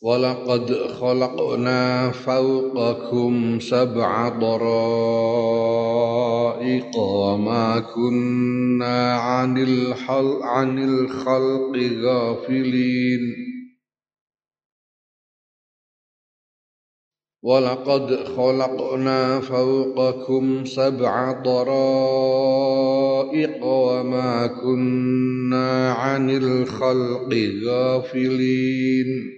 ولقد خلقنا فوقكم سبع طرائق وما كنا عن الخلق, عن الخلق غافلين. ولقد خلقنا فوقكم سبع طرائق وما كنا عن الخلق غافلين.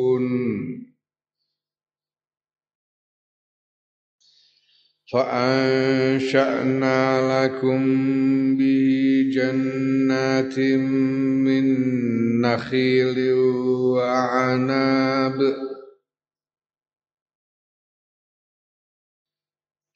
فأنشأنا لكم به جنات من نخيل وعناب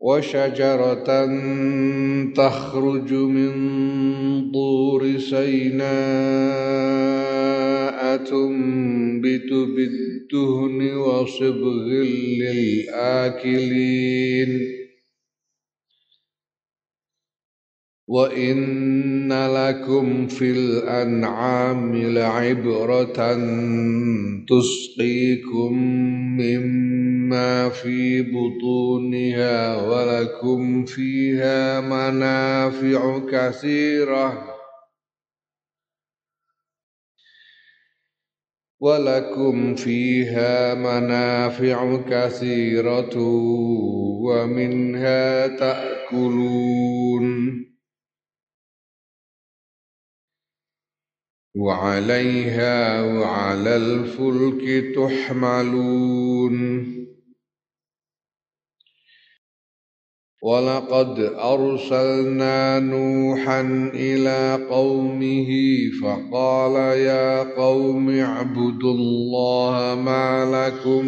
وشجرة تخرج من طور سيناء تنبت بالدهن وصبغ للآكلين. وإن لكم في الأنعام لعبرة تسقيكم مما في بطونها ولكم فيها منافع كثيرة ولكم فيها منافع كثيرة ومنها تأكلون وعليها وعلى الفلك تحملون. ولقد أرسلنا نوحا إلى قومه فقال يا قوم اعبدوا الله ما لكم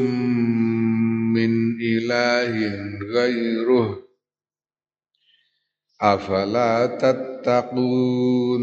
من إله غيره أفلا تتقون.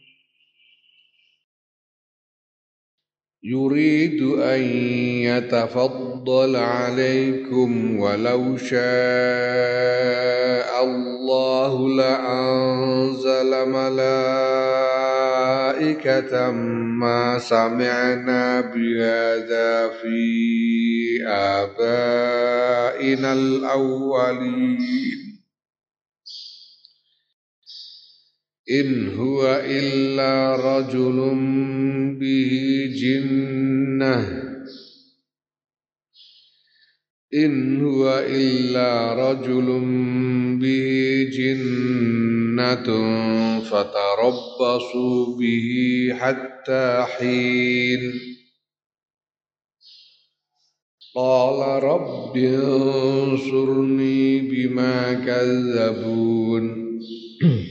يريد أن يتفضل عليكم ولو شاء الله لأنزل ملائكة ما سمعنا بهذا في آبائنا الأولين. إن هو إلا رجل به جنة. إن هو إلا رجل به جنة فتربصوا به حتى حين. قال رب انصرني بما كذبون.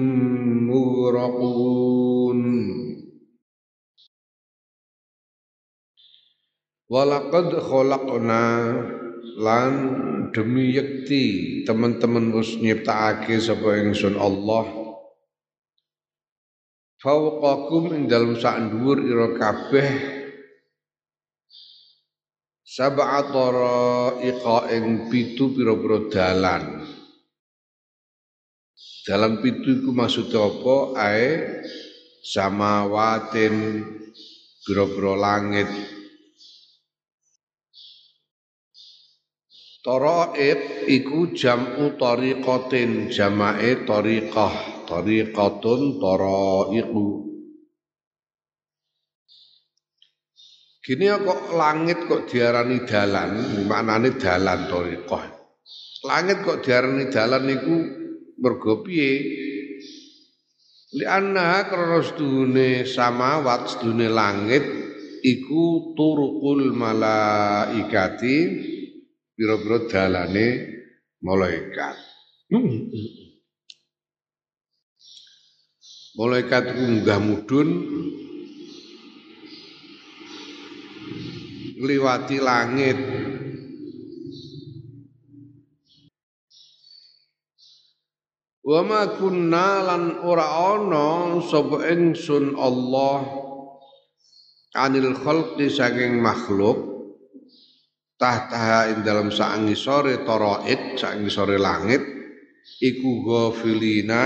مغرقون ولقد خلقنا lan demi yekti teman-teman wis nyiptakake sapa ingsun Allah fauqakum ing dalem sak dhuwur ira kabeh sab'atara iqa ing pitu pira-pira dalan dalam pitu iku maksud apa? Ae samawatin pira-pira langit. Taraib iku jam'u tariqatin jamae tariqah tariqatun taraiqu Gini ya kok langit kok diarani dalan, maknane dalan thariqah. Langit kok diarani dalan niku mergo piye? Li anna krana sedune samawat sedune langit iku turuqul malaikati pira-pira dalane malaikat. Malaikat iku munggah mudun ngliwati langit Wa ma kunna lan ora ana sapa ingsun Allah anil khalqi saking makhluk tahtaha ing dalam saangi sore toroid saangi sore langit iku ghafilina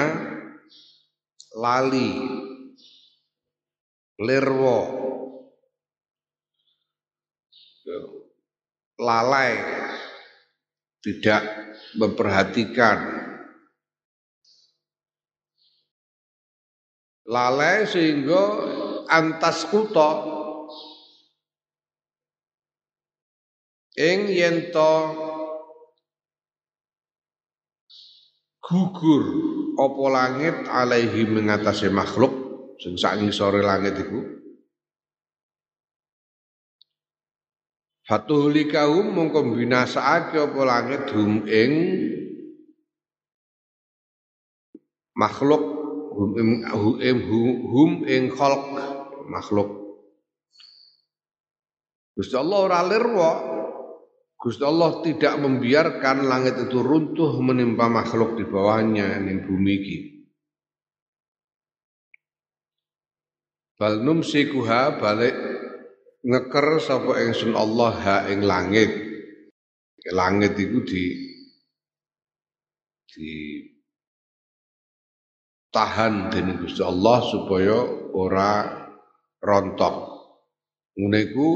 lali lerwo lalai, tidak memperhatikan. Lalai sehingga antas kuto ing yento gugur opo langit alaihi mengatasi makhluk sing sore langit iku. Fatuhlikahum mongko binasaake apa langit hum ing makhluk hum ing hum ing khalq makhluk. Gusti Allah ora lirwa. Gusti Allah tidak membiarkan langit itu runtuh menimpa makhluk di bawahnya ning bumi iki. Bal numsikuha balik ngeker sapa ingsun Allah ha ing langit. Langit iku di di tahan dening Gusti Allah supaya ora rontok. Ngene iku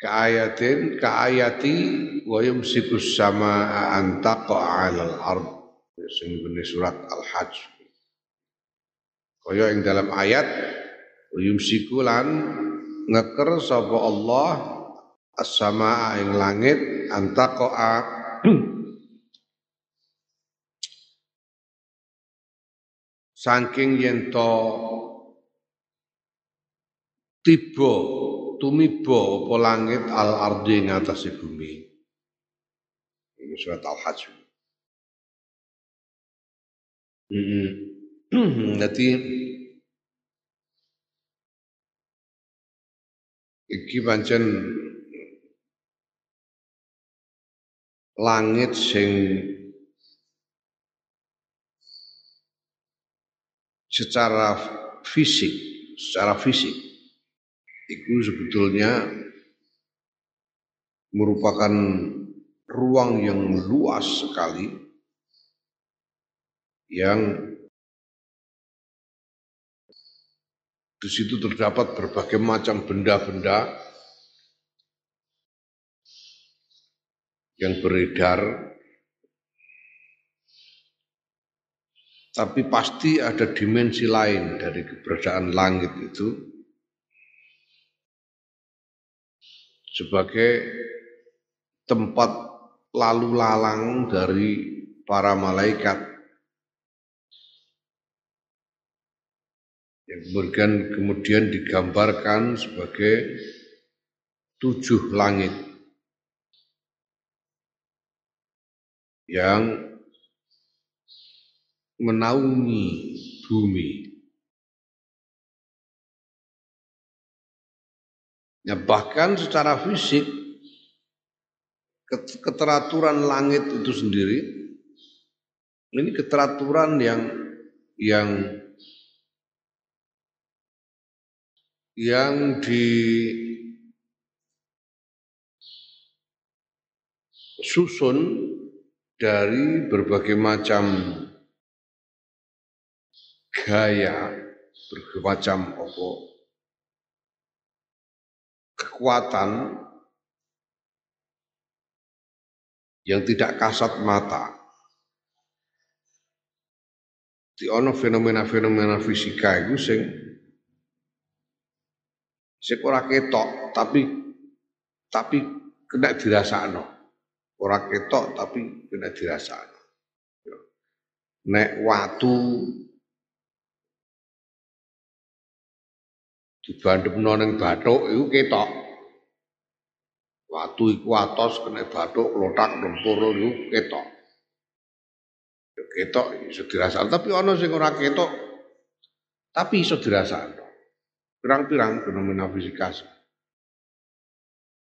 kaayatin kaayati wa yumsikus sama antaqa 'alal ard. Sing surat Al-Hajj. Kaya ing dalam ayat yumsiku lan ngeker sapa Allah as-samaa ing langit antaqaa saking yen to tiba tumiba apa langit al ardi ing atase bumi ini surat al hajj. Jadi iki pancen langit sing secara fisik, secara fisik itu sebetulnya merupakan ruang yang luas sekali yang Di situ terdapat berbagai macam benda-benda yang beredar tapi pasti ada dimensi lain dari keberadaan langit itu. Sebagai tempat lalu lalang dari para malaikat. Yang kemudian kemudian digambarkan sebagai tujuh langit. Yang menaungi bumi. Ya, bahkan secara fisik keteraturan langit itu sendiri ini keteraturan yang yang yang disusun dari berbagai macam gaya berbagai macam apa kekuatan yang tidak kasat mata. Di ono fenomena-fenomena fisika itu sing sing ora ketok tapi tapi kena dirasakno. Ora ketok tapi kena dirasakno. Nek watu dibandemno ning bathuk iku ketok. Watu iku atos kena bathuk klothak lempur iku ketok. Ya ketok iso dirasakno, tapi ana sing ora ketok tapi iso dirasakno. Pirang-pirang fenomena fisika.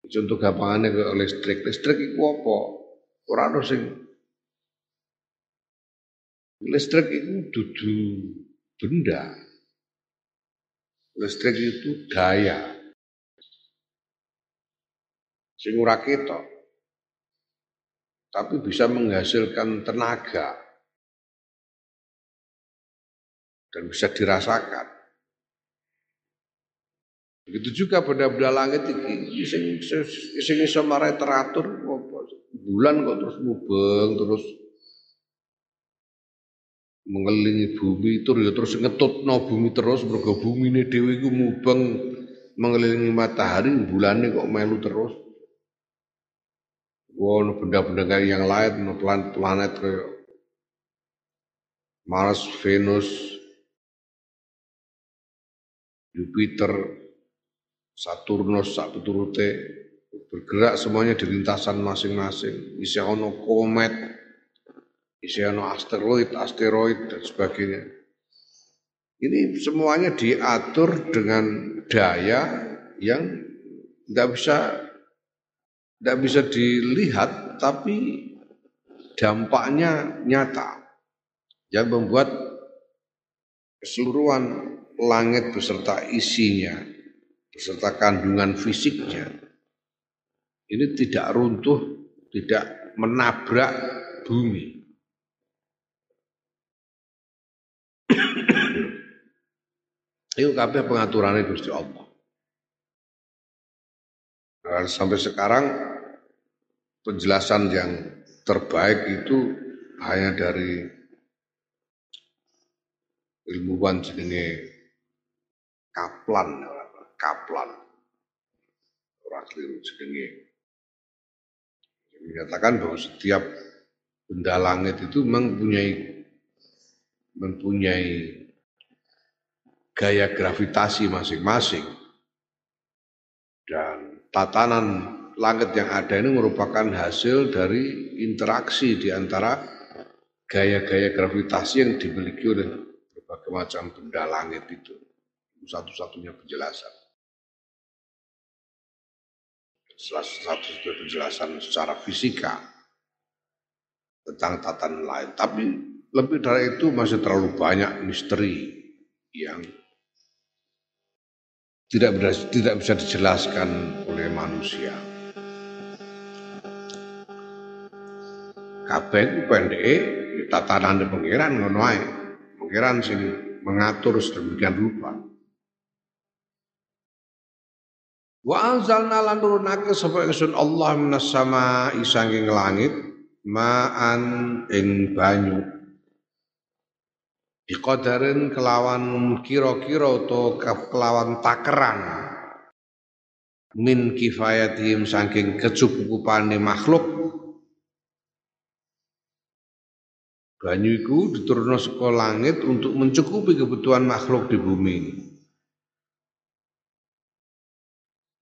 Contoh gampangane ke listrik. Listrik iku apa? Ora ana sing listrik itu dudu benda, Listrik itu daya. Sing ora ketok. Tapi bisa menghasilkan tenaga. Dan bisa dirasakan. Begitu juga benda-benda langit iki sing sing iso teratur bulan kok terus mubeng terus mengelilingi bumi itu ya terus no bumi terus mergo bumine dhewe iku mubeng mengelilingi matahari bulannya kok melu terus Wow, benda-benda yang lain, no planet, planet kayak Mars, Venus, Jupiter, Saturnus, sak turute bergerak semuanya di lintasan masing-masing. Isi ono komet, isi asteroid, asteroid dan sebagainya. Ini semuanya diatur dengan daya yang tidak bisa tidak bisa dilihat tapi dampaknya nyata yang membuat keseluruhan langit beserta isinya beserta kandungan fisiknya ini tidak runtuh, tidak menabrak bumi. Itu kabeh pengaturannya Gusti Allah. Nah, sampai sekarang penjelasan yang terbaik itu hanya dari ilmuwan jenenge Kaplan, Kaplan. Orang keliru jenenge. Menyatakan bahwa setiap benda langit itu mempunyai mempunyai gaya gravitasi masing-masing dan tatanan langit yang ada ini merupakan hasil dari interaksi di antara gaya-gaya gravitasi yang dimiliki oleh berbagai macam benda langit itu. Satu-satunya penjelasan. Salah satu penjelasan secara fisika tentang tatanan lain. Tapi lebih dari itu masih terlalu banyak misteri yang tidak tidak bisa dijelaskan oleh manusia. Kabeh ku pendek tatanan pangeran ngono ae. Pangeran sing mengatur sedemikian rupa. Wa anzalna lan nurunake sapa ingsun Allah minas sama isanging langit ma'an ing banyu Bikodarin kelawan kiro-kiro to kelawan takeran min kifayatihim saking kecukupane makhluk. Banyu iku diturunkan saka langit untuk mencukupi kebutuhan makhluk di bumi.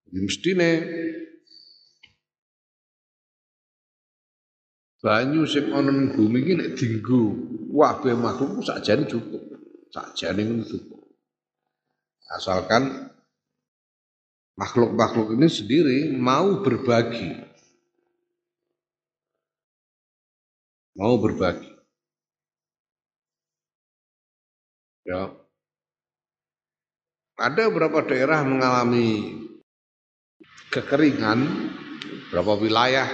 Jadi mestine banyu sing ana bumi iki nek kabeh makhluk sakjane cukup. Sakjane cukup. Asalkan makhluk-makhluk ini sendiri mau berbagi. Mau berbagi. Ya. Ada beberapa daerah mengalami kekeringan, beberapa wilayah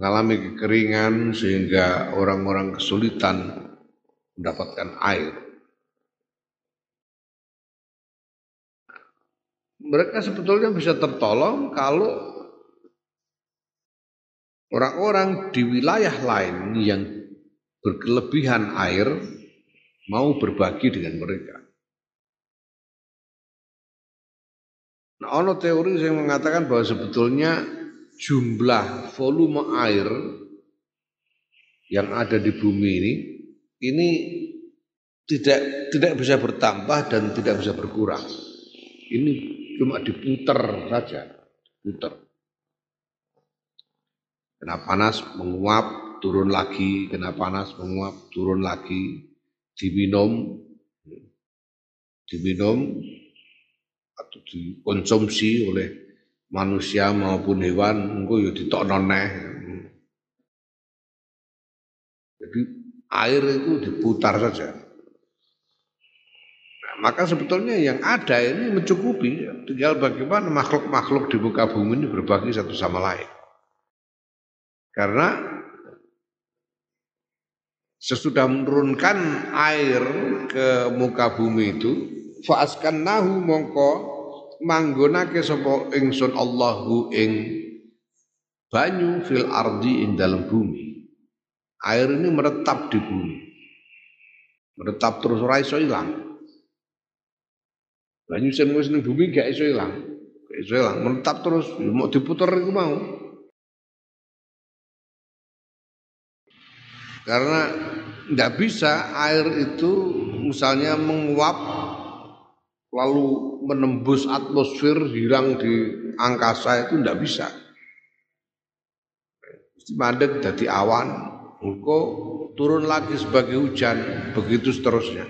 mengalami kekeringan sehingga orang-orang kesulitan mendapatkan air. Mereka sebetulnya bisa tertolong kalau orang-orang di wilayah lain yang berkelebihan air mau berbagi dengan mereka. Nah, ono teori yang mengatakan bahwa sebetulnya jumlah volume air yang ada di bumi ini ini tidak tidak bisa bertambah dan tidak bisa berkurang. Ini cuma diputar saja, putar. Kena panas menguap, turun lagi, kena panas menguap, turun lagi, diminum, diminum atau dikonsumsi oleh manusia maupun hewan engko ya ditokno neh. Jadi air itu diputar saja. Nah, maka sebetulnya yang ada ini mencukupi, tinggal bagaimana makhluk-makhluk di muka bumi ini berbagi satu sama lain. Karena sesudah menurunkan air ke muka bumi itu, faaskan nahu mongko manggonake sapa ingsun Allahu ing banyu fil ardi ing dalam bumi. Air ini meretap di bumi. Meretap terus ora iso ilang. Banyu sing wis ning bumi gak iso ilang. Gak iso ilang, meretap terus ya mau diputer iku mau. Karena tidak bisa air itu misalnya menguap lalu menembus atmosfer hilang di angkasa itu tidak bisa. Mesti mandek jadi awan, engko turun lagi sebagai hujan, begitu seterusnya.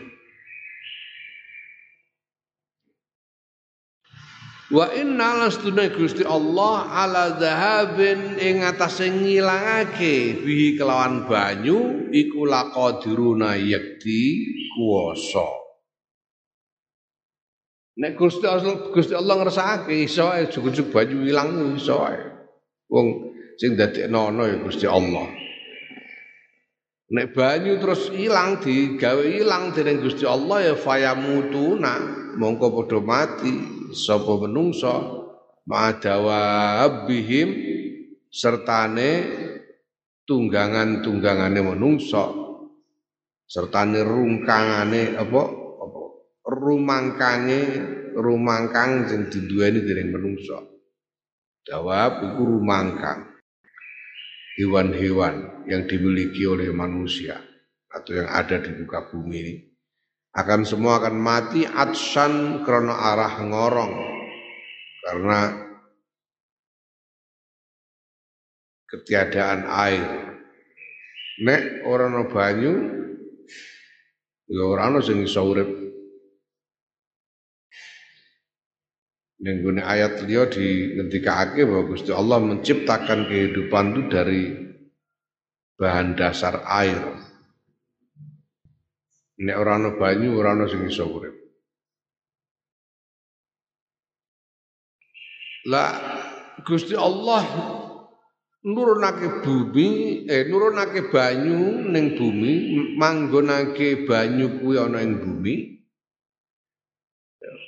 Wa inna lastuna Gusti Allah ala zahabin ing atase ngilangake bihi kelawan banyu iku laqadiruna yakti kuwasa. Nek Gusti Allah Gusti Allah ngersakake iso ae jujuk banyu ilang iso ae. Wong sing dadekno ana ya Gusti Allah. Nek banyu terus ilang digawe ilang dening Gusti Allah ya fayamutuna mongko padha mati sapa menungso madawa bihim sertane tunggangan-tunggangane menungso sertane rungkangane apa rumangkange rumangkang sing diduweni dening menungso. Jawab iku rumangkang. Hewan-hewan yang dimiliki oleh manusia atau yang ada di muka bumi ini akan semua akan mati atsan krono arah ngorong karena ketiadaan air. Nek orang banyu ya orang sing urip Nenggune ayat liya dingendikake bahwa Gusti Allah menciptakan kehidupan itu dari bahan dasar air. Nek ora ana banyu ora ana sing iso urip. Lah Gusti Allah nurunake bumi eh nurunake banyu ning bumi manggonake banyu kuwi ana ing bumi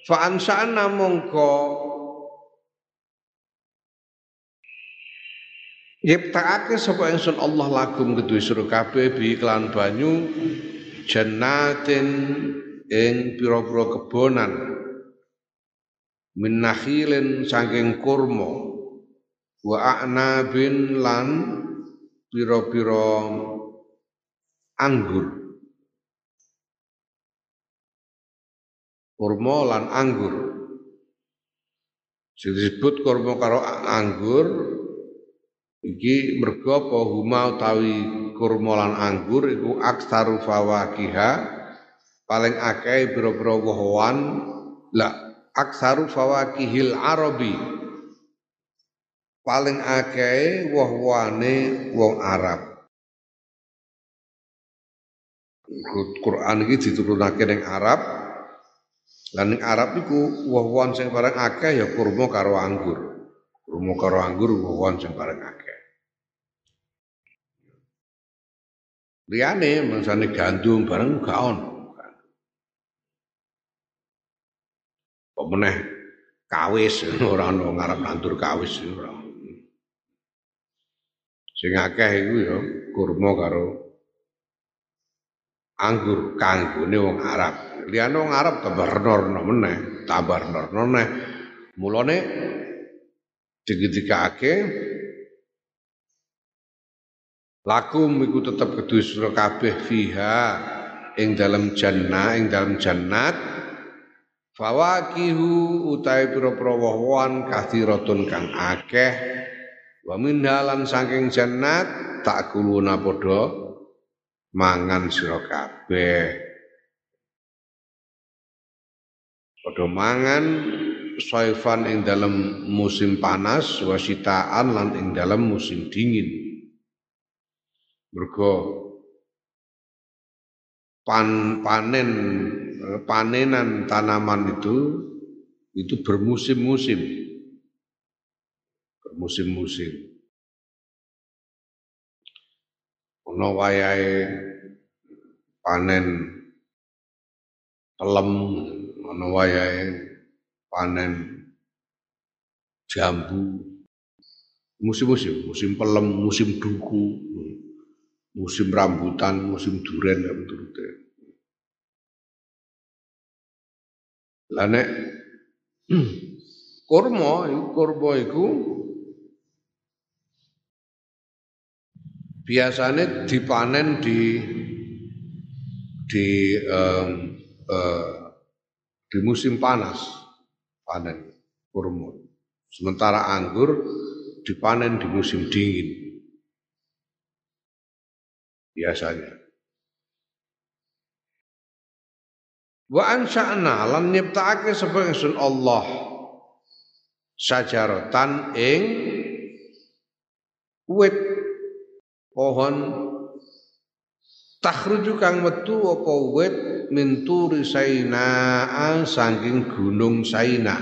Fa ansa'na mongko Nyiptakake sapa ingsun Allah lakum kedue sira kabeh bi iklan banyu jannatin ing pira-pira kebonan. Min nakhilin saking kurma. Wa a'nabin lan pira-pira anggur kurma lan anggur. Sing disebut kurma karo anggur Iki mergo apa huma utawi kurma lan anggur iku aksaru fawakiha. Paling akeh biro-biro wohwan la aksaru fawakihil arabi. Paling akeh wohwane wong Arab. Quran iki diturunake ning Arab lan Arab iku woh-wohan sing barang akeh ya kurma karo anggur kurma karo anggur woh-wohan sing barang akeh Liyane mangsane gandum bareng gak ono. Apa meneh kawis ora ono ngarep nandur kawis ora. Sing akeh iku ya kurma karo anggur kanggone wong Arab. Liyane wong Arab tambah reno meneh, tambah reno meneh. Mulane digitikake Lakum iku tetep kedue sira kabeh fiha ing dalam jannah ing dalam jannat. Fawakihu utai pira-pira woh-wohan kathiratun kang akeh. Wa minhalan saking jannat tak kuluna padha mangan sira kabeh padha mangan soifan ing dalam musim panas wasitaan lan ing dalam musim dingin Mergo pan, panen panenan tanaman itu itu bermusim-musim. Bermusim-musim. Ono wayahe panen pelem, ono wayahe panen jambu. Musim-musim, musim pelem, musim duku musim rambutan, musim duren ya turute. Lah nek kurma kurma iku biasanya dipanen di di um, uh, di musim panas panen kurma. Sementara anggur dipanen di musim dingin biasanya. Wa ansha'na lan nyiptakake sapa ingsun Allah sajaratan ing wit pohon takhruju kang metu apa wit minturi saina saking gunung saina.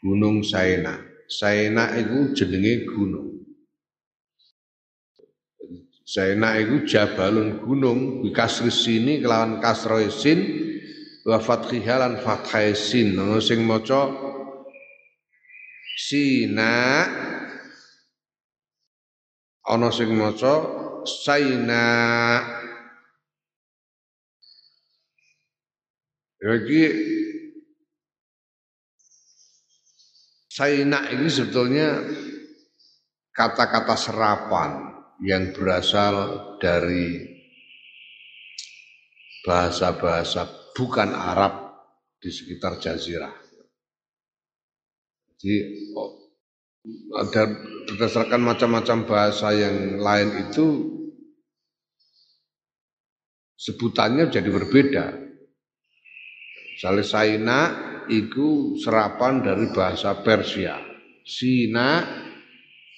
Gunung saina. Saina iku jenenge gunung. Zaina iku jabalun gunung. Bikasri sini kelawan kasroe sin wa fathiha fathai sin. Sing maca sina. Ana sing maca saina Jadi Saina ini sebetulnya kata-kata serapan yang berasal dari bahasa-bahasa bukan Arab di sekitar Jazirah. Jadi oh, ada berdasarkan macam-macam bahasa yang lain itu sebutannya jadi berbeda. Misalnya Saina itu serapan dari bahasa Persia. Sina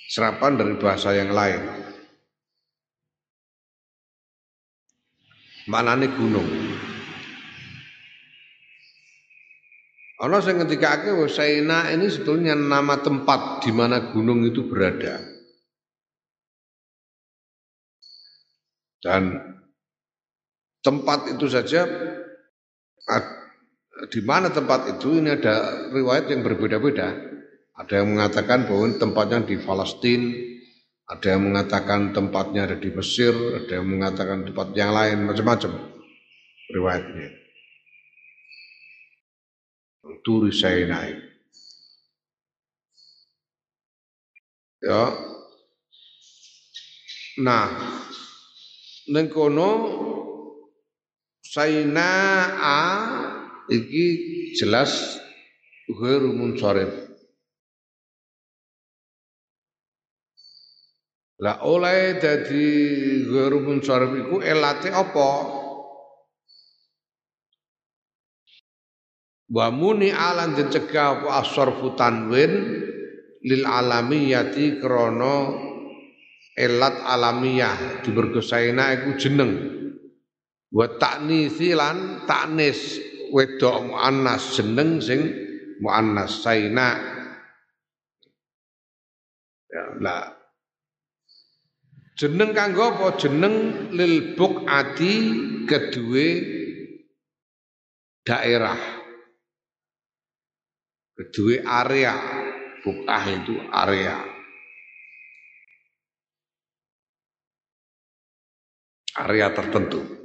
serapan dari bahasa yang lain. manane gunung. Ana sing ngendikake Saina ini sebetulnya nama tempat di mana gunung itu berada. Dan tempat itu saja di mana tempat itu ini ada riwayat yang berbeda-beda. Ada yang mengatakan bahwa tempatnya di Palestina, ada yang mengatakan tempatnya ada di Mesir, ada yang mengatakan tempat yang lain, macam-macam riwayatnya. Turi naik. Ya. Nah, nengkono a iki jelas ghairu munsorif Lah oleh dadi ghairu munsharif iku elate apa? Wa muni alan dicegah apa asarfu tanwin lil alamiyati krana elat alamiah dibergosaina iku jeneng. Wa taknisi lan taknis wedok muannas jeneng sing muannas saina. Ya lah. Jeneng kanggo apa? Jeneng lil buqati kedue daerah. Kedua area bukah itu area. Area tertentu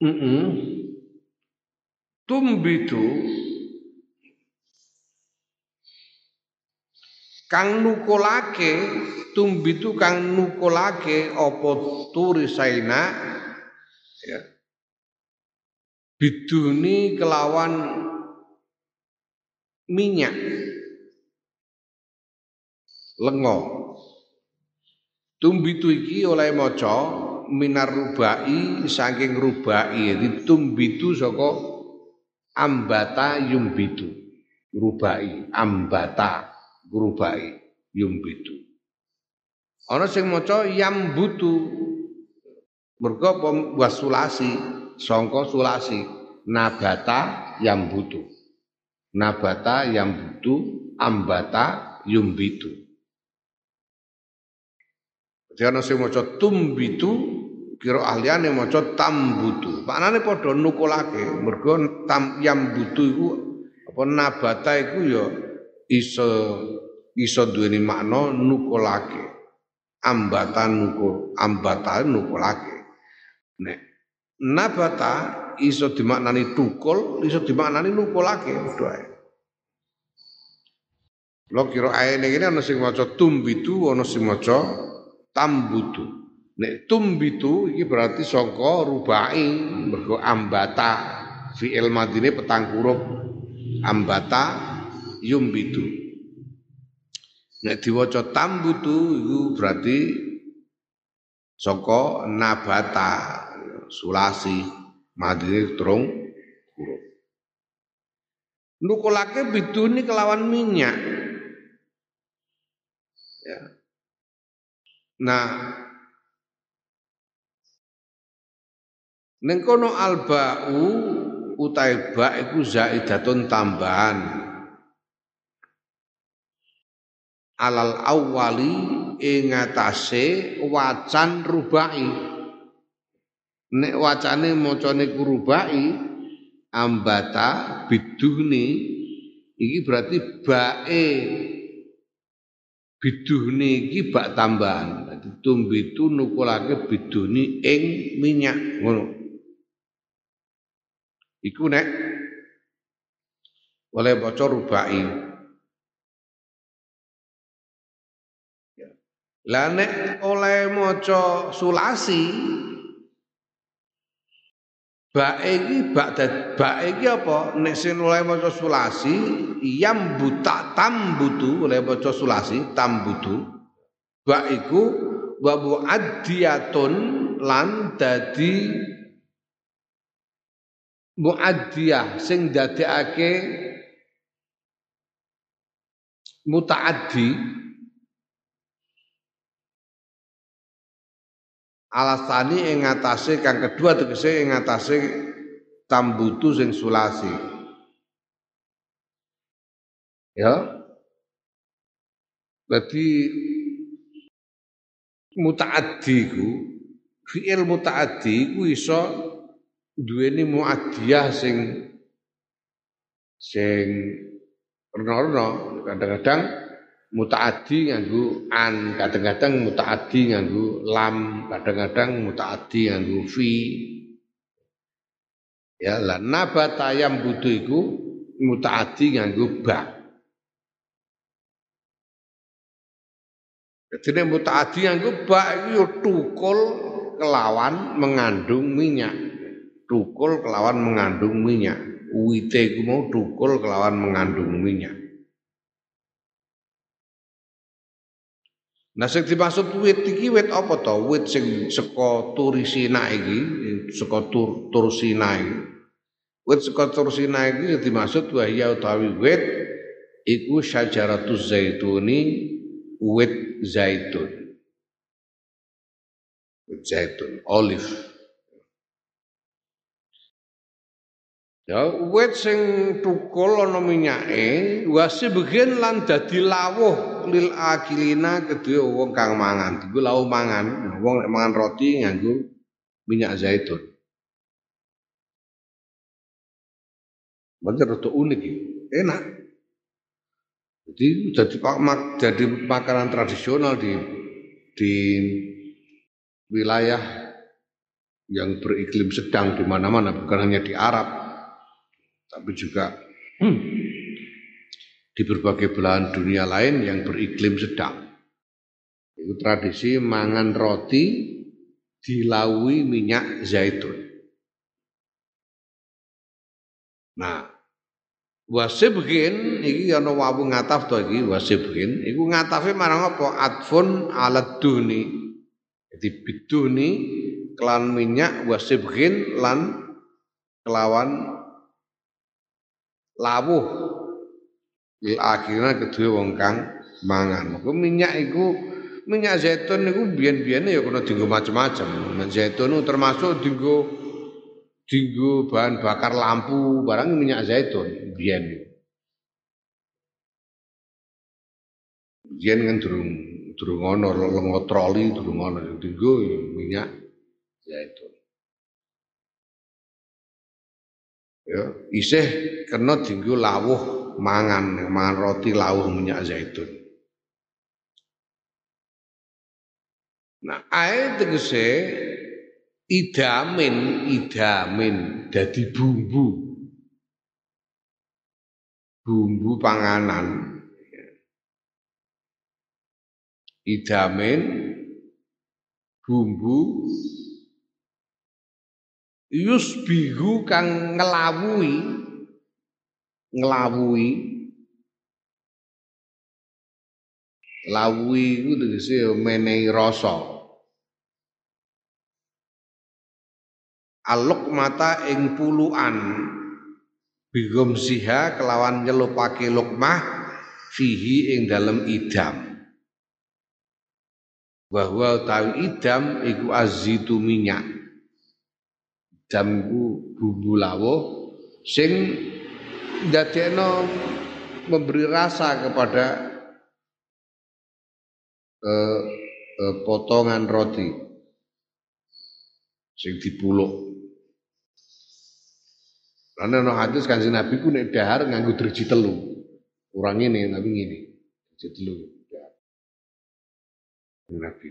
mm -mm. tumbitu kang nukulake tumbitu kang nukulake apa turisaina ya. Biduni kelawan minyak. Lengo tumbitu iki oleh maca minar rubai saking rubai jadi tumbitu saka ambata yumbitu. Rubai ambata rubai yumbitu. Ana sing maca yambutu. Mergo wasulasi songko sulasi nabata yang butuh nabata yang butuh ambata yumbitu. Jadi ana sing maca tumbitu kira ahliane maca tambutu maknane padha nukulake mergo tam yang butuh iku apa nabata iku ya iso iso duweni makna nukulake ambatan nukul ambatan nukulake nek nabata iso dimaknani tukul, iso dimaknani nukulake padha. Lo kira ae ning kene ana sing maca tumbitu, ana sing maca tambutu. Nek tumbitu iki berarti saka rubai mergo ambata. Fi'il madine petang huruf ambata yumbitu. Nek diwaca tambutu iku berarti saka nabata sulasi madine terung huruf nukulake biduni kelawan minyak. Ya. Nah ning kono alba'u utai ba iku zaidatun tambahan. Alal awali ing wacan rubai. Nek wacane macane kurubai ambata biduhni iki berarti bae. Biduhni iki bak tambahan. Dadi tumbitu nukulake biduhni ing minyak ngono iku nek oleh maca rubai lah nek oleh maca sulasi Bak iki bak bak iki apa? Nek sing oleh maca sulasi yam buta tambutu oleh maca sulasi tambutu. Bak iku wa muaddiyatun lan dadi muaddiyah sing dadekake mutaaddi alasani ing ngatasé kang kedua tegese ing ngatasé tambutu sing sulasi. Ya. Jadi mutaaddi ku fi'il mutaaddi ku iso duweni muaddiyah sing sing rena-rena kadang-kadang mutaaddi nganggo an, kadang-kadang mutaaddi nganggo lam, kadang-kadang mutaaddi nganggo fi. Ya, la nabata yang butuh iku mutaaddi nganggo ba. Jadi mutaaddi nganggo ba iku tukul kelawan mengandung minyak. Tukul kelawan mengandung minyak. Uite iku mau tukul kelawan mengandung minyak. Nah sing dimaksud wit iki wit apa to? Wit sing saka Turisina iki, saka tur, Tursina iki. Wit saka Tursina iki sing dimaksud wa ya utawi wit iku syajaratuz zaituni wit zaitun. Wit zaitun, olive. Ya wit sing tukul ana minyake bagian lan dadi lawuh lil akilina kedue wong kang mangan. Iku lawuh mangan. Wong nek mangan roti nganggo minyak zaitun. Berarti rada unik iki. Enak. Jadi jadi jadi makanan tradisional di di wilayah yang beriklim sedang di mana-mana bukan hanya di Arab tapi juga hmm, di berbagai belahan dunia lain yang beriklim sedang. Itu tradisi mangan roti dilaui minyak zaitun. Nah, wasibgin iki ana wawu ngataf to iki wasibgin iku ngatafe marang apa adfun alat duni. Jadi biduni kelan minyak wasibgin lan kelawan lawuh lil akhirnya kedua wong kang mangan. Maka minyak iku minyak zaitun niku biyen-biyene ya kena dienggo macam-macam. Minyak zaitun termasuk dienggo dienggo bahan bakar lampu, barang minyak zaitun biyen. Biyen kan durung durung ana lengo troli durung ana dienggo minyak zaitun. Ya isih kena dinggo lawuh mangan mangan roti lawuh minyak zaitun. Nah ae tegese idamin idamin dadi bumbu. Bumbu panganan. Idamin bumbu yusbihu kang ngelawui ngelawui lawui iku tegese menehi rasa. Aluk mata ing puluan bigum siha kelawan nyelupake lukmah fihi ing dalem idam. Bahwa utawi idam iku azitu minyak jamku bumbu lawuh sing ndadekno memberi rasa kepada eh, eh, potongan roti sing dipuluk. Karena no hadis kanjeng Nabi ku nek dahar nganggo driji telu. Kurang ini tapi ngene. Driji telu. Nabi.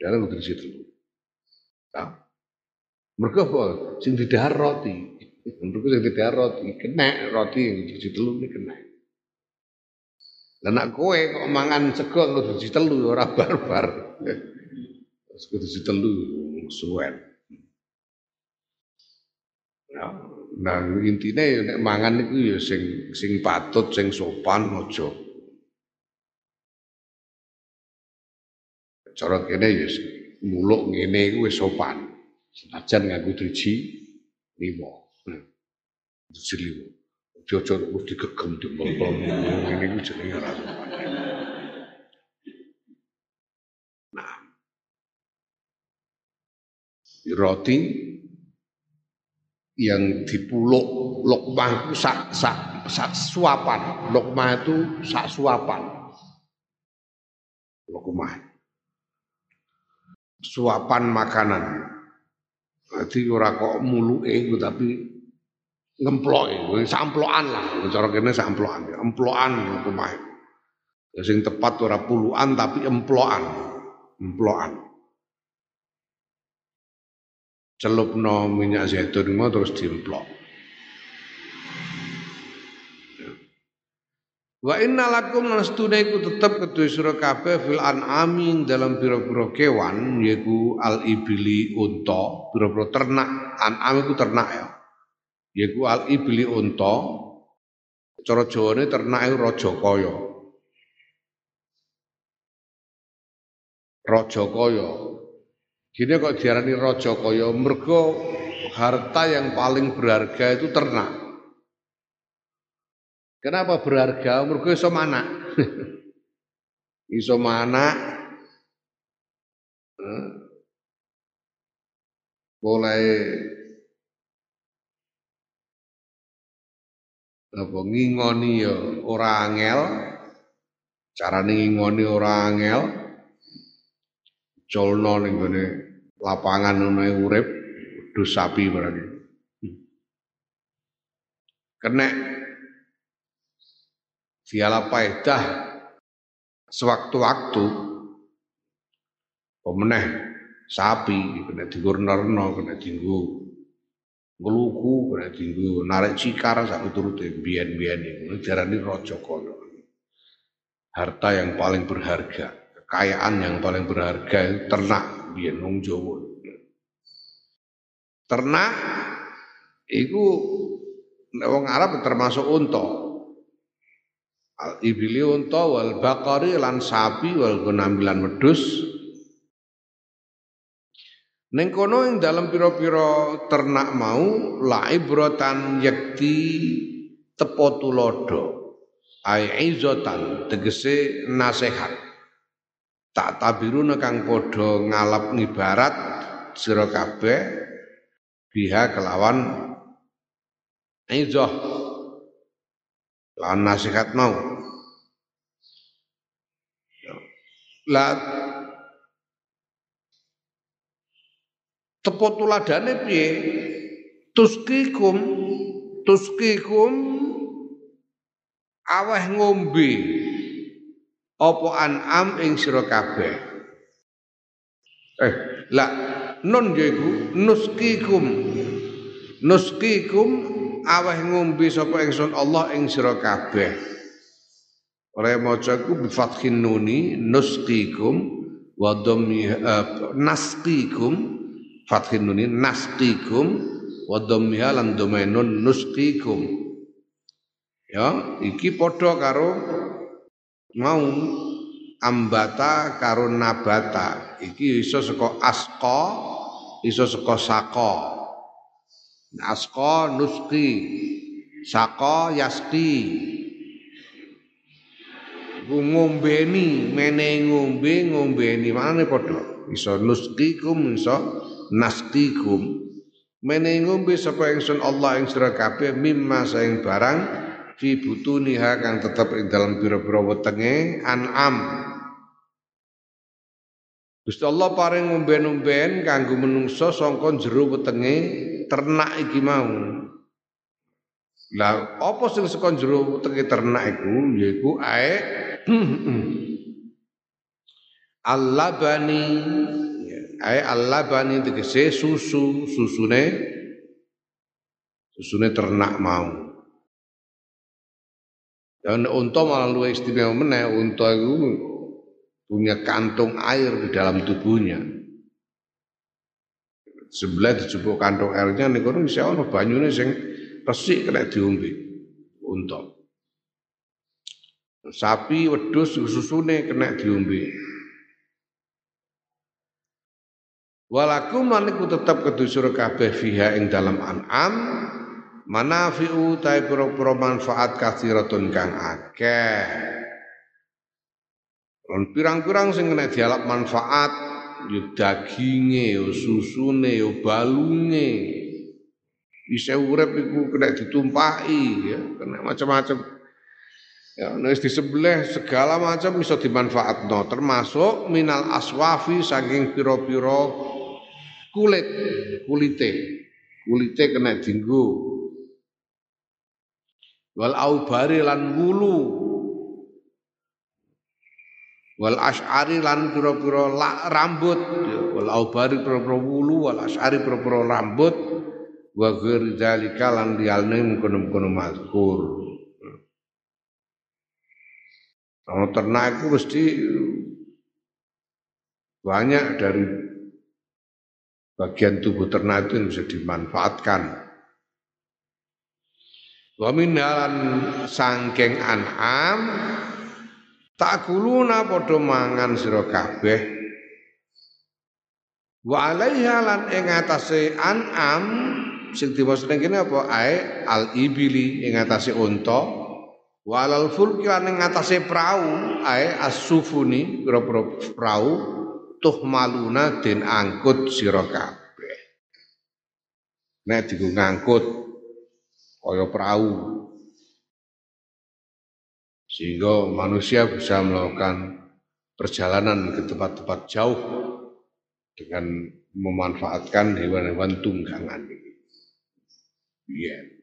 Dahar nganggo driji telu. Nah, mereka apa? Sing didahar roti. Mereka sing didahar roti, kena roti yang di telu ini kena. Lah nak kowe kok mangan sego kudu di telu ora barbar. Terus kudu di telu suwen. Nah, nah intinya ya nek mangan itu ya sing sing patut, sing sopan aja. Cara kene ya muluk ngene iku wis sopan. Senajan nganggo driji lima. Nah, driji lima. Jojo wis digegem dempel ini ku jenenge ora Nah, roti yang dipuluk lokmah itu sak, sak, sak suapan. Lokmah itu sak suapan. Lokmah. Suapan makanan jadi ora kok muluke tapi ngemploke, samplokan lah. Cara kene samplokan, emplokan rumah. Ya sing tepat ora puluhan tapi emplokan. Emplokan. Celupno minyak zaitun terus diemplok. Wa inna lakum nastune iku tetep kedue sira kabeh fil an'ami dalam pira-pira kewan yaiku al ibili unta, pira-pira ternak. An'am iku ternak ya. Yaiku al ibili unta. Cara Jawane ternak iku raja kaya. raja kaya. Gini kok diarani raja kaya mergo harta yang paling berharga itu ternak. Kenapa berharga? Mergo iso mana? iso mana? Mulai apa ngingoni ya ora angel, carane ngingoni ora angel, colno ning gone lapangan ngono urip dus sapi berarti. Kena diala paedah sewaktu-waktu pemeneh sapi kena digurnerno kena dinggo ngeluku kena dinggo narik cikar sak turute biyen-biyen iku diarani raja kono. Harta yang paling berharga, kekayaan yang paling berharga itu ternak biyen wong Jawa. Ternak nek wong Arab termasuk unta. Al ibili unta wal bakari lan sapi wal gonambilan wedhus. Ning kono ing dalam pira-pira ternak mau la ibratan yakti tepo tulodo. Ai izotan tegese nasihat. Tak tabiruna kang padha ngalap ngibarat sira kabeh biha kelawan izoh lawan nasihat mau la tepo tuladane piye? Tuskikum tuskikum aweh ngombe. Apa an'am ing sira kabeh? Eh la nun yaiku nuskikum nuskikum aweh ngombe sapa ingsun Allah ing sira kabeh ora maca iku bi fathin nuni nuskikum wa dhammi uh, naskikum fathin nuni naskikum wa dhammiha lan domenun nuskikum ya iki padha karo mau ambata karo nabata. Iki iso saka asqa iso saka saka asqa nuski saka yasti ngombeni mene ngombe ngombeni manane padha. Iso nuskikum iso nastikum mene ngombe sapa ingsun Allah ing sira kabeh mimma saing barang fi butuniha kang tetep ing dalam pira-pira wetenge an'am. Gusti Allah paring umben-umben kanggo menungso sangka jero wetenge ternak iki mau. Lah apa sing saka jero wetenge ternak iku? Yaiku ae Al-labani ae al-labani tegese susu, susune susune ternak mau. Dan unta malah luwih istimewa meneh, unta iku punya kantung air di dalam tubuhnya. Sebelah dijupuk kantong airnya kono bisa ono banyune sing resik kena diombe untuk Sapi wedhus susune kena diombe. Walakum lan iku tetep kedusur kabeh fiha ing dalam an'am manafi'u ta pira manfaat kathiratun kang akeh. Lan pirang-pirang sing kena dialap manfaat yo daginge, yo susune, yo balunge. Bisa urip iku kena ditumpaki ya, kena macam-macam. Ya, nek di sebelah segala macam bisa dimanfaatno, termasuk minal aswafi saking piro-piro kulit, kulite. Kulite kena dinggo. Wal aubari lan wulu wal asy'ari lan pira-pira rambut wal aubari pira-pira wulu wal asy'ari pira-pira rambut wa ghair zalika lan liyane mengkono-mengkono mazkur Kalau ternak itu mesti banyak dari bagian tubuh ternak itu yang bisa dimanfaatkan. Wa minhalan sangking an'am Tak kuluna padha mangan sira kabeh. Wa alaiha lan ing an'am sing dimaksud kene apa? Ae al ibili ing atase unta walal fulki lan ing atase prau ae as-sufuni pira-pira prau tuh maluna den angkut sira kabeh. Nek digo ngangkut kaya prau. Sehingga manusia bisa melakukan perjalanan ke tempat-tempat jauh dengan memanfaatkan hewan-hewan tunggangan ini. Mm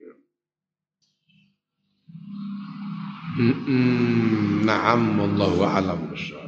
نعم والله أعلم. بالصواب